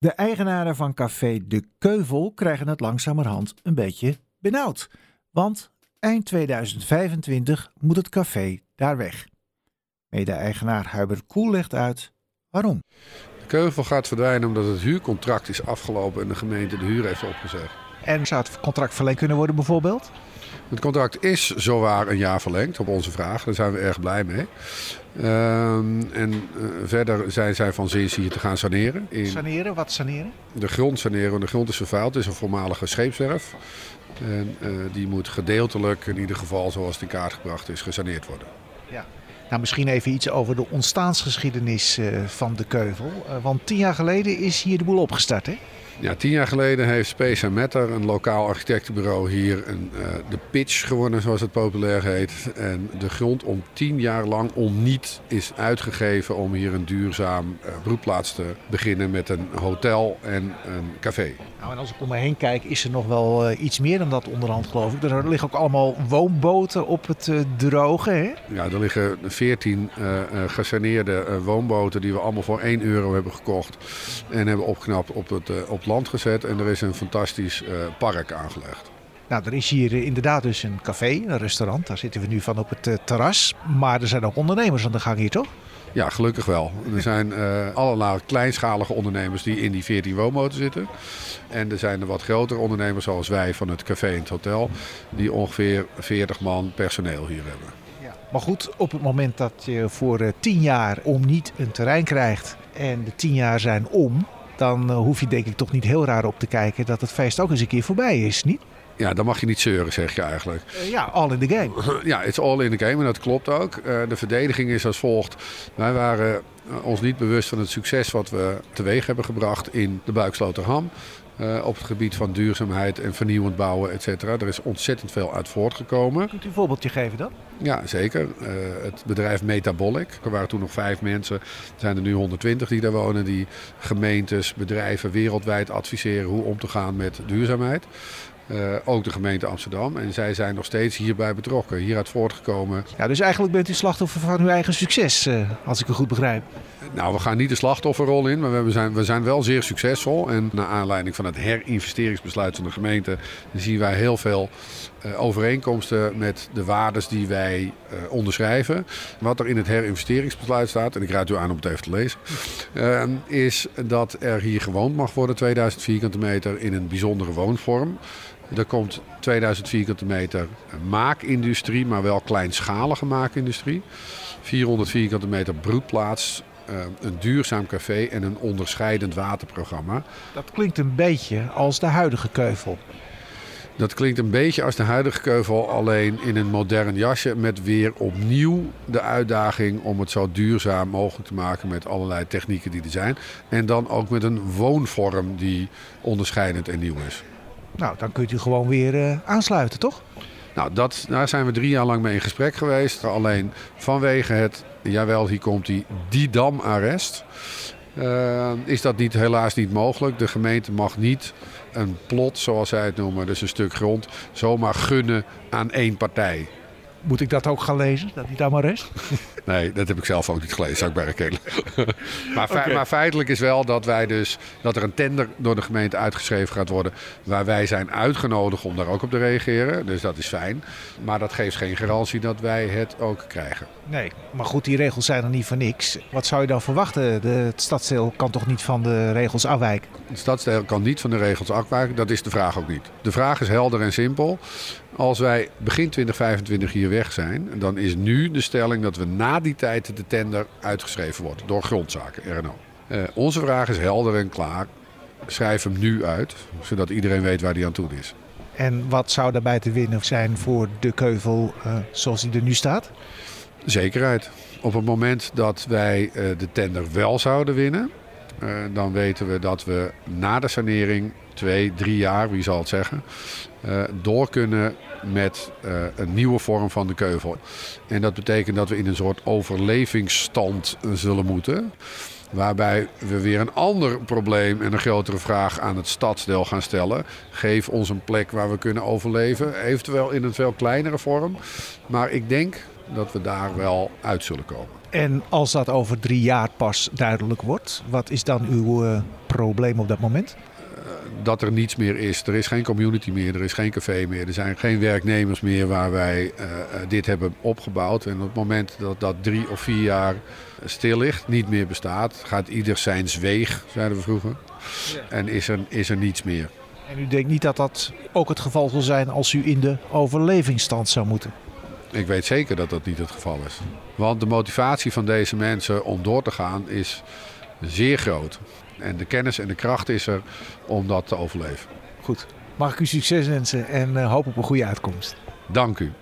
De eigenaren van café De Keuvel krijgen het langzamerhand een beetje benauwd. Want eind 2025 moet het café daar weg. Mede-eigenaar Hubert Koel legt uit waarom. De Keuvel gaat verdwijnen omdat het huurcontract is afgelopen en de gemeente de huur heeft opgezegd. En zou het contract verlengd kunnen worden bijvoorbeeld? Het contract is zowaar een jaar verlengd op onze vraag. Daar zijn we erg blij mee. Ehm, en uh, verder zijn zij van zins hier te gaan saneren. In saneren? Wat saneren? De grond saneren. De grond is vervuild. Het is een voormalige scheepswerf. En uh, die moet gedeeltelijk, in ieder geval zoals het in kaart gebracht is, gesaneerd worden. Ja. Nou, misschien even iets over de ontstaansgeschiedenis uh, van de Keuvel. want tien jaar geleden is hier de boel opgestart, hè? Ja, tien jaar geleden heeft Space Matter, een lokaal architectenbureau, hier een, uh, de pitch gewonnen, zoals het populair heet. En de grond om tien jaar lang om niet is uitgegeven om hier een duurzaam uh, broedplaats te beginnen met een hotel en een café. Nou, en als ik om me heen kijk, is er nog wel uh, iets meer dan dat onderhand, geloof ik. Er liggen ook allemaal woonboten op het droge, hè? Ja, er liggen veertien gesaneerde woonboten die we allemaal voor 1 euro hebben gekocht. En hebben opgeknapt op het op land gezet en er is een fantastisch uh, park aangelegd. Nou, er is hier inderdaad dus een café, een restaurant. Daar zitten we nu van op het uh, terras. Maar er zijn ook ondernemers aan de gang hier, toch? Ja, gelukkig wel. Er zijn uh, allerlei kleinschalige ondernemers die in die 14 woonboten zitten. En er zijn er wat grotere ondernemers zoals wij van het café en het hotel... die ongeveer 40 man personeel hier hebben. Ja. Maar goed, op het moment dat je voor uh, 10 jaar om niet een terrein krijgt... en de 10 jaar zijn om, dan uh, hoef je denk ik toch niet heel raar op te kijken dat het feest ook eens een keer voorbij is, niet? Ja, dan mag je niet zeuren, zeg je eigenlijk. Uh, ja, all in the game. ja, it's all in the game en dat klopt ook. Uh, de verdediging is als volgt. Wij waren ons niet bewust van het succes wat we teweeg hebben gebracht in de Buiksloterham. Uh, op het gebied van duurzaamheid en vernieuwend bouwen, et cetera. Er is ontzettend veel uit voortgekomen. Kunt u een voorbeeldje geven dan? Ja, zeker. Uh, het bedrijf Metabolic. Er waren toen nog vijf mensen. Er zijn er nu 120 die daar wonen. Die gemeentes, bedrijven wereldwijd adviseren hoe om te gaan met duurzaamheid. Uh, ook de gemeente Amsterdam. En zij zijn nog steeds hierbij betrokken, hieruit voortgekomen. Ja, dus eigenlijk bent u slachtoffer van uw eigen succes, uh, als ik u goed begrijp. Nou, we gaan niet de slachtofferrol in, maar we zijn, we zijn wel zeer succesvol. En naar aanleiding van het herinvesteringsbesluit van de gemeente zien wij heel veel uh, overeenkomsten met de waardes die wij onderschrijven. Wat er in het herinvesteringsbesluit staat, en ik raad u aan om het even te lezen, is dat er hier gewoond mag worden, 2000 vierkante meter, in een bijzondere woonvorm. Er komt 2000 vierkante meter maakindustrie, maar wel kleinschalige maakindustrie. 400 vierkante meter broedplaats, een duurzaam café en een onderscheidend waterprogramma. Dat klinkt een beetje als de huidige keuvel. Dat klinkt een beetje als de huidige keuvel, alleen in een modern jasje. Met weer opnieuw de uitdaging om het zo duurzaam mogelijk te maken met allerlei technieken die er zijn. En dan ook met een woonvorm die onderscheidend en nieuw is. Nou, dan kunt u gewoon weer uh, aansluiten, toch? Nou, dat, daar zijn we drie jaar lang mee in gesprek geweest. Alleen vanwege het, jawel, hier komt die, die damarrest. Uh, is dat niet, helaas niet mogelijk. De gemeente mag niet een plot, zoals zij het noemen, dus een stuk grond, zomaar gunnen aan één partij. Moet ik dat ook gaan lezen, dat die damarrest? Nee, dat heb ik zelf ook niet gelezen, zou ik bij herkennen. maar, okay. maar, feitelijk is wel dat wij dus dat er een tender door de gemeente uitgeschreven gaat worden. Waar wij zijn uitgenodigd om daar ook op te reageren. Dus dat is fijn. Maar dat geeft geen garantie dat wij het ook krijgen. Nee, maar goed, die regels zijn er niet voor niks. Wat zou je dan verwachten? De, het stadsdeel kan toch niet van de regels afwijken? Het stadsdeel kan niet van de regels afwijken. Dat is de vraag ook niet. De vraag is helder en simpel. Als wij begin 2025 hier weg zijn, dan is nu de stelling dat we na die tijd de tender uitgeschreven wordt door grondzaken, RNO. Uh, onze vraag is helder en klaar. Schrijf hem nu uit, zodat iedereen weet waar die aan toe is. En wat zou daarbij te winnen zijn voor de keuvel uh, zoals die er nu staat? Zekerheid. Op het moment dat wij uh, de tender wel zouden winnen, dan weten we dat we na de sanering, twee, drie jaar, wie zal het zeggen, uh, door kunnen met uh, een nieuwe vorm van de keuvel. En dat betekent dat we in een soort overlevingsstand zullen moeten. Waarbij we weer een ander probleem en een grotere vraag aan het stadsdeel gaan stellen. Geef ons een plek waar we kunnen overleven. Eventueel in een veel kleinere vorm. Maar ik denk dat we daar wel uit zullen komen. En als dat over drie jaar pas duidelijk wordt, wat is dan uw probleem op dat moment? Dat er niets meer is. Er is geen community meer, er is geen café meer, er zijn geen werknemers meer waar wij uh, dit hebben opgebouwd. En op het moment dat dat drie of vier jaar stil ligt, niet meer bestaat, gaat ieder zijn zweeg, zeiden we vroeger. En is er, is er niets meer. En u denkt niet dat dat ook het geval zal zijn als u in de overlevingsstand zou moeten? Ik weet zeker dat dat niet het geval is. Want de motivatie van deze mensen om door te gaan is zeer groot. En de kennis en de kracht is er om dat te overleven. Goed. Mag ik u succes wensen en uh, hoop op een goede uitkomst. Dank u.